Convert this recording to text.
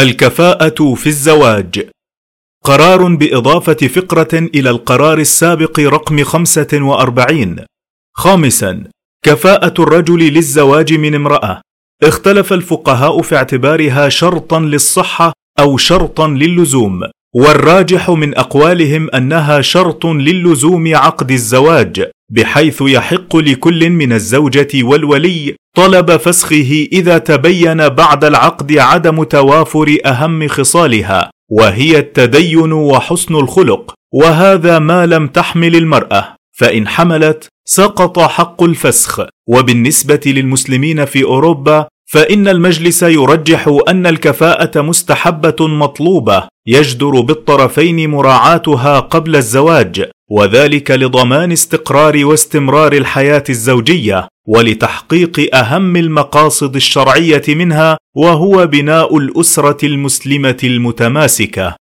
الكفاءة في الزواج. قرار بإضافة فقرة إلى القرار السابق رقم 45 خامسا كفاءة الرجل للزواج من امرأة. اختلف الفقهاء في اعتبارها شرطا للصحة أو شرطا للزوم. والراجح من أقوالهم أنها شرط للزوم عقد الزواج. بحيث يحق لكل من الزوجة والولي طلب فسخه إذا تبين بعد العقد عدم توافر أهم خصالها وهي التدين وحسن الخلق وهذا ما لم تحمل المرأة فإن حملت سقط حق الفسخ. وبالنسبة للمسلمين في أوروبا فإن المجلس يرجح أن الكفاءة مستحبة مطلوبة يجدر بالطرفين مراعاتها قبل الزواج. وذلك لضمان استقرار واستمرار الحياة الزوجية ولتحقيق أهم المقاصد الشرعية منها وهو بناء الأسرة المسلمة المتماسكة.